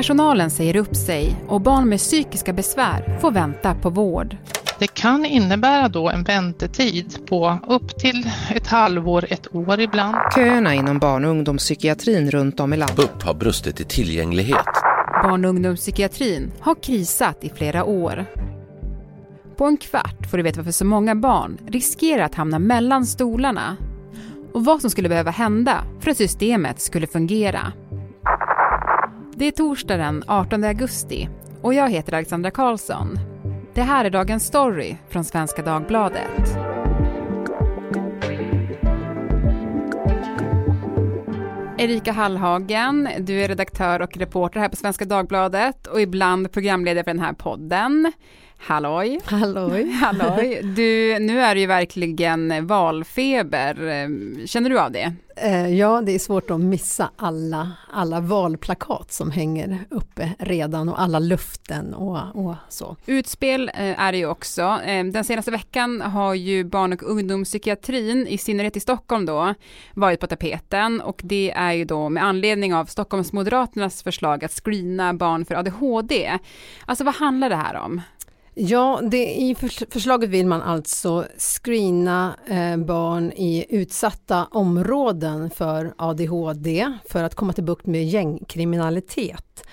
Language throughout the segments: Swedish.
Personalen säger upp sig och barn med psykiska besvär får vänta på vård. Det kan innebära då en väntetid på upp till ett halvår, ett år ibland. Köerna inom barn och ungdomspsykiatrin runt om i landet. BUP har brustit i tillgänglighet. Barn och ungdomspsykiatrin har krisat i flera år. På en kvart får du veta varför så många barn riskerar att hamna mellan stolarna och vad som skulle behöva hända för att systemet skulle fungera. Det är torsdag den 18 augusti och jag heter Alexandra Karlsson. Det här är dagens story från Svenska Dagbladet. Erika Hallhagen, du är redaktör och reporter här på Svenska Dagbladet och ibland programledare för den här podden. Halloj! Halloj! Halloj! Du, nu är det ju verkligen valfeber. Känner du av det? Eh, ja, det är svårt att missa alla, alla valplakat som hänger uppe redan och alla luften och, och så. Utspel eh, är det ju också. Eh, den senaste veckan har ju barn och ungdomspsykiatrin, i synnerhet i Stockholm då, varit på tapeten och det är ju då med anledning av Stockholmsmoderaternas förslag att screena barn för ADHD. Alltså vad handlar det här om? Ja, det, i förslaget vill man alltså screena eh, barn i utsatta områden för ADHD för att komma till bukt med gängkriminalitet.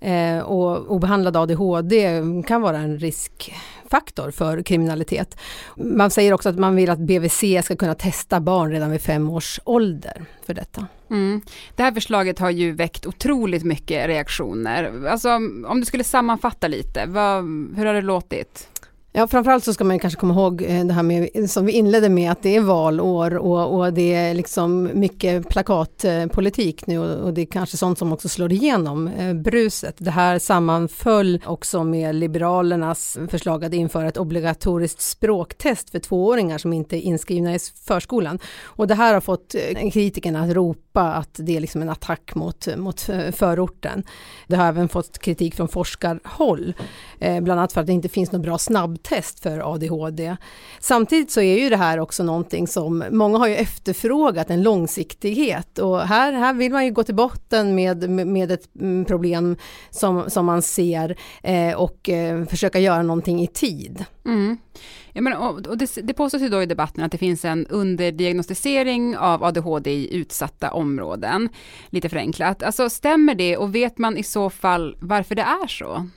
Eh, och obehandlad ADHD kan vara en riskfaktor för kriminalitet. Man säger också att man vill att BVC ska kunna testa barn redan vid fem års ålder för detta. Mm. Det här förslaget har ju väckt otroligt mycket reaktioner. Alltså, om du skulle sammanfatta lite, vad, hur har det låtit? Ja, framförallt så ska man kanske komma ihåg eh, det här med, som vi inledde med, att det är valår och, och det är liksom mycket plakatpolitik nu och, och, det är kanske sånt som också slår igenom eh, bruset. Det här sammanföll också med Liberalernas förslag att införa ett obligatoriskt språktest för tvååringar som inte är inskrivna i förskolan. Och det här har fått eh, kritikerna att ropa att det är liksom en attack mot, mot eh, förorten. Det har även fått kritik från forskarhåll, eh, bland annat för att det inte finns något bra snabb test för ADHD. Samtidigt så är ju det här också någonting som många har ju efterfrågat en långsiktighet och här, här vill man ju gå till botten med, med ett mm, problem som, som man ser eh, och eh, försöka göra någonting i tid. Mm. Ja, men, och, och det, det påstås ju då i debatten att det finns en underdiagnostisering av ADHD i utsatta områden, lite förenklat. Alltså stämmer det och vet man i så fall varför det är så?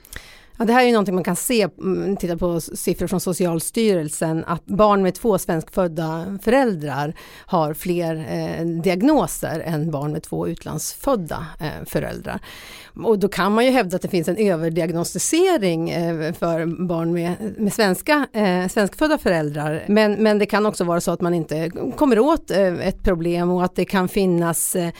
Ja, det här är ju någonting man kan se, mm, titta på siffror från Socialstyrelsen, att barn med två svenskfödda föräldrar har fler eh, diagnoser än barn med två utlandsfödda eh, föräldrar. Och då kan man ju hävda att det finns en överdiagnostisering eh, för barn med, med svenska, eh, svenskfödda föräldrar. Men, men det kan också vara så att man inte kommer åt eh, ett problem och att det kan finnas eh,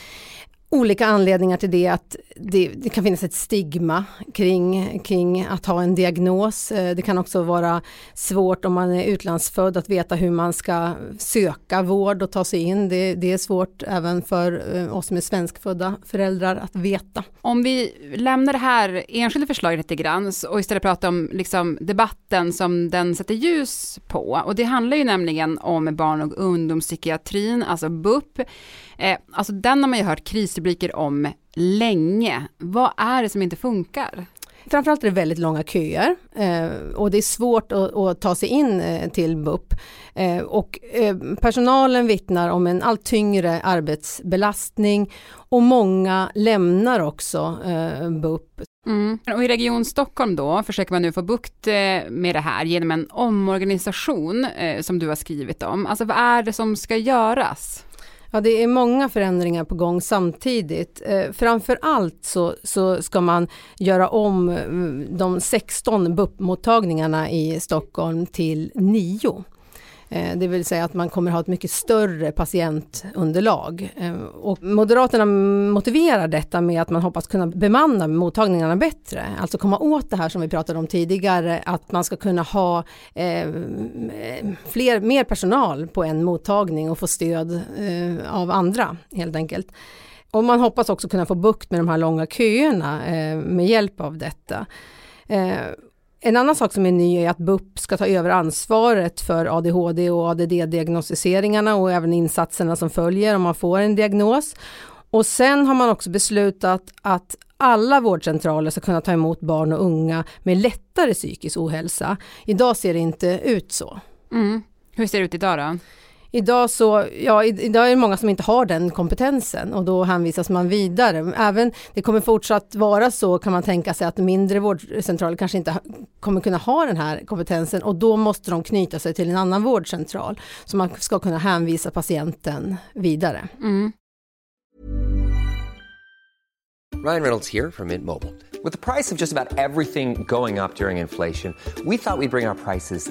olika anledningar till det, att det, det, kan finnas ett stigma kring, kring att ha en diagnos. Eh, det kan också vara svårt om man är utlandsfödd att veta hur man ska söka vård och ta sig in. Det, det är svårt även för eh, oss som är svenskfödda föräldrar att veta. Om vi lämnar det här enskilda förslaget lite grann och istället pratar om liksom debatten som den sätter ljus på. Och det handlar ju nämligen om barn och ungdomspsykiatrin, alltså BUP. Eh, alltså den har man ju hört krisrubriker om länge. Vad är det som inte funkar? Framförallt är det väldigt långa köer eh, och det är svårt att, ta sig in eh, till BUP. Eh, och personalen vittnar om en allt tyngre arbetsbelastning och många lämnar också BUP. Mm. Och i Region Stockholm då försöker man nu få bukt med det här genom en omorganisation som du har skrivit om. Alltså vad är det som ska göras? Ja, det är många förändringar på gång samtidigt. Eh, framför allt så, så ska man göra om eh, de 16 BUP-mottagningarna i Stockholm till 9. Eh, det vill säga att man kommer ha ett mycket större patientunderlag. Eh, och Moderaterna motiverar detta med att man hoppas kunna bemanna mottagningarna bättre. Alltså komma åt det här som vi pratade om tidigare, att man ska kunna ha eh, fler, mer personal på en mottagning och få stöd av andra helt enkelt. Och man hoppas också kunna få bukt med de här långa köerna med hjälp av detta. En annan sak som är ny är att BUP ska ta över ansvaret för ADHD och ADD-diagnostiseringarna och även insatserna som följer om man får en diagnos. Och sen har man också beslutat att alla vårdcentraler ska kunna ta emot barn och unga med lättare psykisk ohälsa. Idag ser det inte ut så. Mm. Hur ser det ut idag då? Idag, så, ja, idag är det många som inte har den kompetensen och då hänvisas man vidare. Även det kommer fortsatt vara så kan man tänka sig att mindre vårdcentraler kanske inte kommer kunna ha den här kompetensen och då måste de knyta sig till en annan vårdcentral så man ska kunna hänvisa patienten vidare. Mm. Ryan Reynolds here from Mint Mobile. With the price of just about everything going up during inflation, we thought we'd bring our prices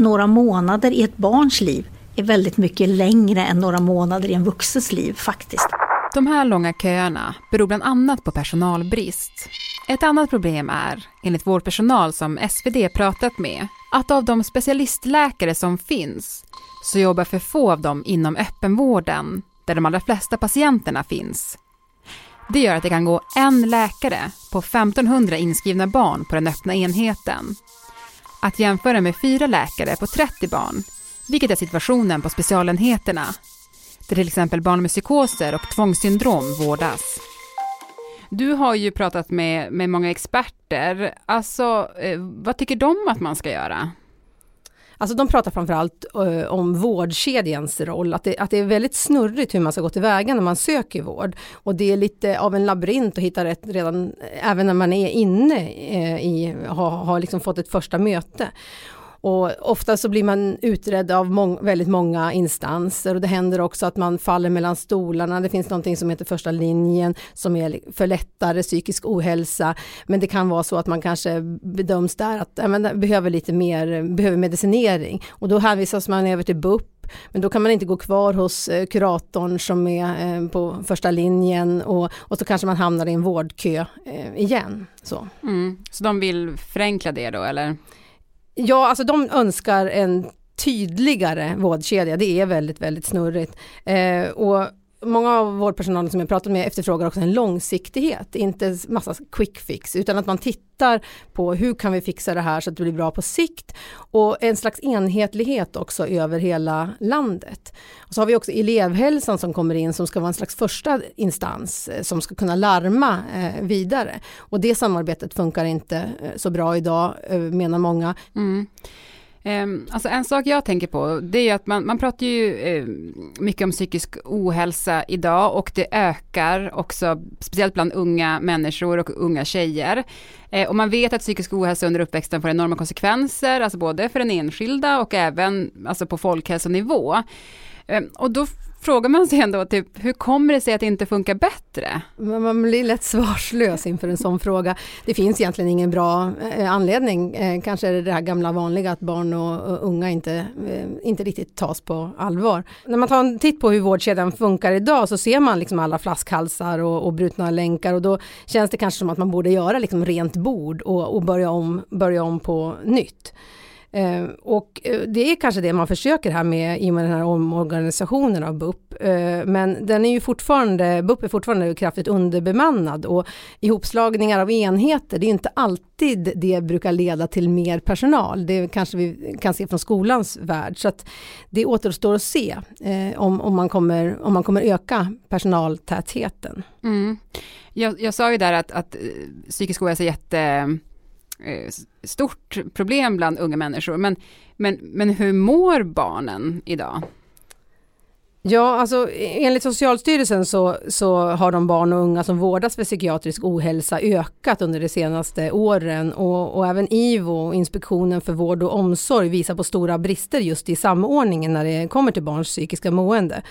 Några månader i ett barns liv är väldigt mycket längre än några månader i en vuxens liv faktiskt. De här långa köerna beror bland annat på personalbrist. Ett annat problem är, enligt vårdpersonal som SvD pratat med, att av de specialistläkare som finns så jobbar för få av dem inom öppenvården, där de allra flesta patienterna finns. Det gör att det kan gå en läkare på 1500 inskrivna barn på den öppna enheten. Att jämföra med fyra läkare på 30 barn, vilket är situationen på specialenheterna, där till exempel barn med psykoser och tvångssyndrom vårdas. Du har ju pratat med, med många experter. Alltså, eh, vad tycker de att man ska göra? Alltså de pratar framförallt uh, om vårdkedjans roll, att det, att det är väldigt snurrigt hur man ska gå tillväga när man söker vård. Och det är lite av en labyrint att hitta rätt redan, eh, även när man är inne uh, i, har, har liksom fått ett första möte. Och ofta så blir man utredd av mång, väldigt många instanser och det händer också att man faller mellan stolarna. Det finns någonting som heter första linjen som är för lättare psykisk ohälsa. Men det kan vara så att man kanske bedöms där att ja, men, behöver lite mer, behöver medicinering och då hänvisas man över till BUP men då kan man inte gå kvar hos eh, kuratorn som är eh, på första linjen och, och så kanske man hamnar i en vårdkö eh, igen. Så. Mm. så de vill förenkla det då eller? Ja, alltså de önskar en tydligare vårdkedja. Det är väldigt, väldigt snurrigt. Eh, och många av vårdpersonalen som jag pratat med efterfrågar också en långsiktighet, inte massa quick fix, utan att man tittar på hur kan vi fixa det här så att det blir bra på sikt och en slags enhetlighet också över hela landet. Och så har vi också elevhälsan som kommer in som ska vara en slags första instans eh, som ska kunna larma eh, vidare. Och det samarbetet funkar inte eh, så bra idag menar många. Mm. Ehm, alltså en sak jag tänker på, det är ju att man, man pratar ju eh, mycket om psykisk ohälsa idag och det ökar också, speciellt bland unga människor och unga tjejer. Eh, och man vet att psykisk ohälsa under uppväxten får enorma konsekvenser, alltså både för den enskilda och även alltså på folkhälsonivå. Ehm, och då frågar man sig ändå, typ, hur kommer det sig att det inte funkar bättre? Man blir lätt svarslös inför en sån fråga. Det finns egentligen ingen bra eh, anledning. Eh, kanske är det det här gamla vanliga att barn och, unga inte, eh, inte riktigt tas på allvar. När man tar en titt på hur vårdkedjan funkar idag så ser man liksom alla flaskhalsar och, och brutna länkar och då känns det kanske som att man borde göra liksom rent bord och, och börja, om, börja om på nytt. Eh, och eh, det är kanske det man försöker här med i och med den här omorganisationen av BUP. Eh, men den är ju fortfarande, BUP är fortfarande kraftigt underbemannad och ihopslagningar av enheter, det är inte alltid det brukar leda till mer personal. Det kanske vi kan se från skolans värld. Så att det återstår att se eh, om, om, man kommer, om man kommer öka personaltätheten. Mm. Jag, jag sa ju där att, att eh, psykisk ohälsa är jätte Eh, stort problem bland unga människor. Men, men, men hur mår barnen idag? Ja, alltså e-, enligt Socialstyrelsen så, så har de barn och unga som vårdas för psykiatrisk ohälsa ökat under de senaste åren och, och även IVO, Inspektionen för vård och omsorg, visar på stora brister just i samordningen när det kommer till barns psykiska mående.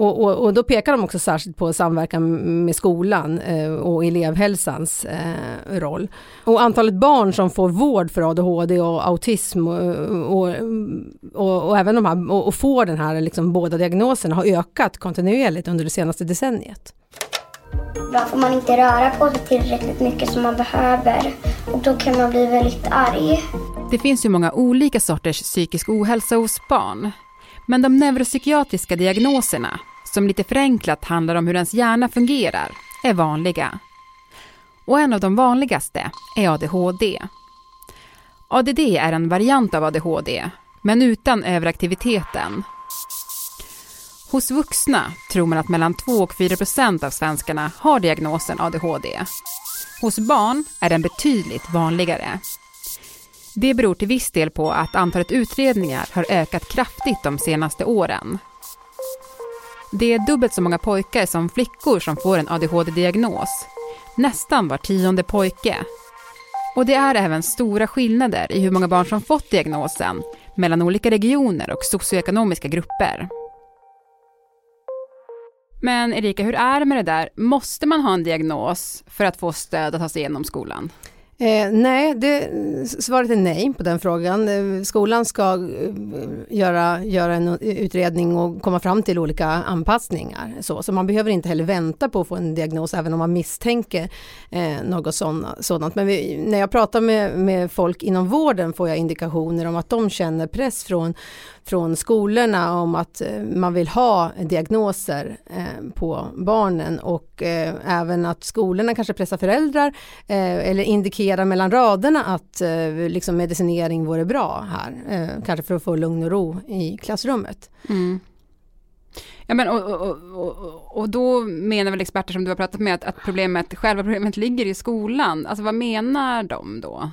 Och, och, och, då pekar de också särskilt på samverkan med skolan eh, och elevhälsans eh, roll. Och antalet barn som får vård för ADHD och autism och, och även de här, och, får den här liksom båda diagnoserna har ökat kontinuerligt under det senaste decenniet. Då får man inte röra på sig tillräckligt mycket som man behöver och då kan man bli väldigt arg. Det finns ju många olika sorters psykisk ohälsa hos barn. Men de neuropsykiatriska diagnoserna, som lite förenklat handlar om hur ens hjärna fungerar, är vanliga. Och en av de vanligaste är ADHD. ADD är en variant av ADHD, men utan överaktiviteten. Hos vuxna tror man att mellan 2 och 4 procent av svenskarna har diagnosen ADHD. Hos barn är den betydligt vanligare. Det beror till viss del på att antalet utredningar har ökat kraftigt de senaste åren. Det är dubbelt så många pojkar som flickor som får en ADHD-diagnos. Nästan var tionde pojke. Och det är även stora skillnader i hur många barn som fått diagnosen mellan olika regioner och socioekonomiska grupper. Men Erika, hur är det med det där? Måste man ha en diagnos för att få stöd att ta sig igenom skolan? Eh, nej, det, svaret är nej på den frågan. Eh, skolan ska eh, göra, göra en utredning och komma fram till olika anpassningar. Så, så man behöver inte heller vänta på att få en diagnos även om man misstänker eh, något såna, sådant. Men vi, när jag pratar med, med folk inom vården får jag indikationer om att de känner press från, från skolorna om att eh, man vill ha diagnoser eh, på barnen och eh, även att skolorna kanske pressar föräldrar eh, eller indikerar mellan raderna att eh, liksom medicinering vore bra här, eh, kanske för att få lugn och ro i klassrummet. Mm. Ja, men och, och, och, och, då menar väl experter som du har pratat med att, att problemet, själva problemet ligger i skolan. Alltså vad menar de då?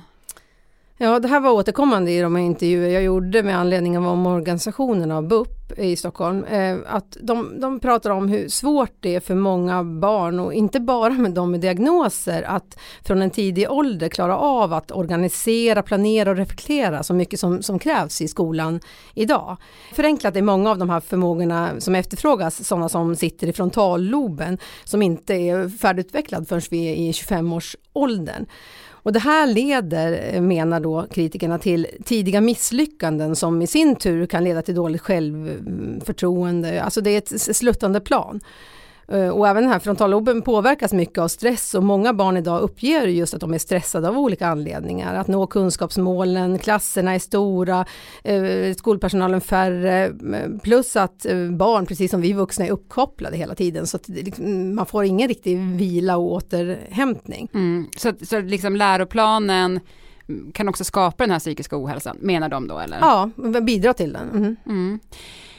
Ja, det här var återkommande i de intervjuer jag gjorde med anledning av omorganisationen av BUP i Stockholm. Eh, att de, de pratar om hur svårt det är för många barn och inte bara med de med diagnoser att från en tidig ålder klara av att organisera, planera och reflektera så mycket som, som krävs i skolan idag. Förenklat är många av de här förmågorna som efterfrågas sådana som sitter i frontalloben som inte är färdigutvecklad förrän vi är i 25-årsåldern. Och det här leder, eh, menar då kritikerna, till tidiga misslyckanden som i sin tur kan leda till dåligt självförtroende. Alltså det är ett sluttande plan. Eh, och även den här frontalloben påverkas mycket av stress och många barn idag uppger just att de är stressade av olika anledningar. Att nå kunskapsmålen, klasserna är stora, eh, skolpersonalen färre, eh, plus att barn, precis som vi vuxna, är uppkopplade hela tiden. Så att liksom, man får ingen riktig vila och återhämtning. Mm. Så, så liksom läroplanen kan också skapa den här psykiska ohälsan, menar de då eller? Ja, bidra till den. Mm. Mm.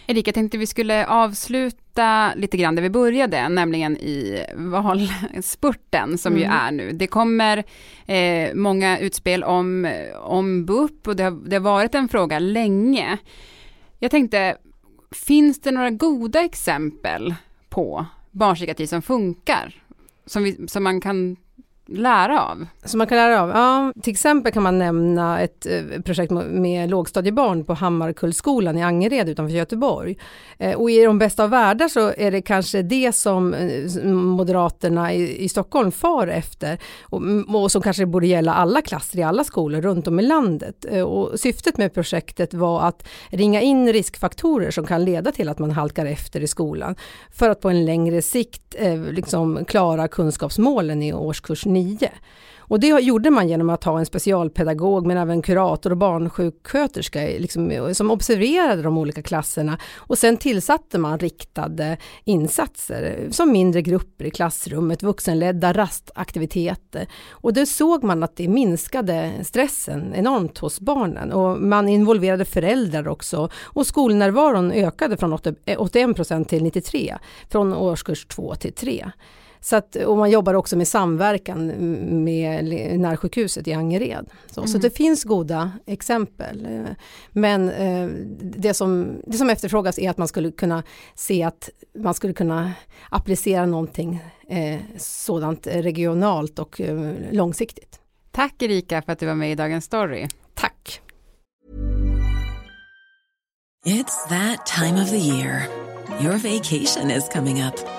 Erika, jag tänkte vi skulle avsluta lite grann där vi började, nämligen i valspurten som mm. ju är nu. Det kommer eh, många utspel om, om BUP och det har, det har varit en fråga länge. Jag tänkte, finns det några goda exempel på barnpsykiatri som funkar? Som, vi, som man kan lära av? Som man kan lära av? Ja, till exempel kan man nämna ett eh, projekt med lågstadiebarn på Hammarkullskolan i Angered utanför Göteborg. Eh, och i de bästa av världar så är det kanske det som eh, Moderaterna i, Stockholm far efter och, mm, och som kanske borde gälla alla klasser i alla skolor runt om i landet. Och syftet med projektet var att ringa in riskfaktorer som kan leda till att man halkar efter i skolan för att på en längre sikt liksom klara kunskapsmålen i årskurs 9 9. Och det gjorde man genom att ha en specialpedagog men även kurator och barnsjuksköterska liksom, eh, som observerade de olika klasserna. Och sen tillsatte man riktade insatser eh, som mindre grupper i klassrummet, vuxenledda rastaktiviteter. Och då såg man att det minskade stressen enormt hos barnen och man involverade föräldrar också och skolnärvaron ökade från 81 eh, procent till 93 från årskurs 2 till 3. Så att, och man jobbar också med samverkan med närsjukhuset i Angered. Så, mm. så det finns goda exempel. Men eh, det, som, det som efterfrågas är att man skulle kunna se att man skulle kunna applicera någonting eh, sådant regionalt och eh, långsiktigt. Tack Erika för att du var med i Dagens Story. Tack. It's that time of the year. Your vacation is coming up.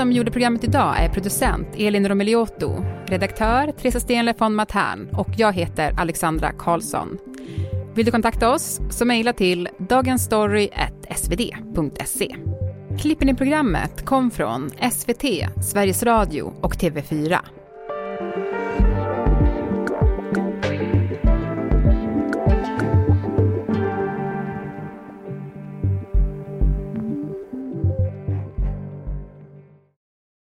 som gjorde programmet idag är producent Elin Romeliotto, redaktör Teresa Stenle von Matern och jag heter Alexandra Karlsson. Vill du kontakta oss så mejla till dagensstory.svd.se. Klippen i programmet kom från SVT, Sveriges Radio och TV4.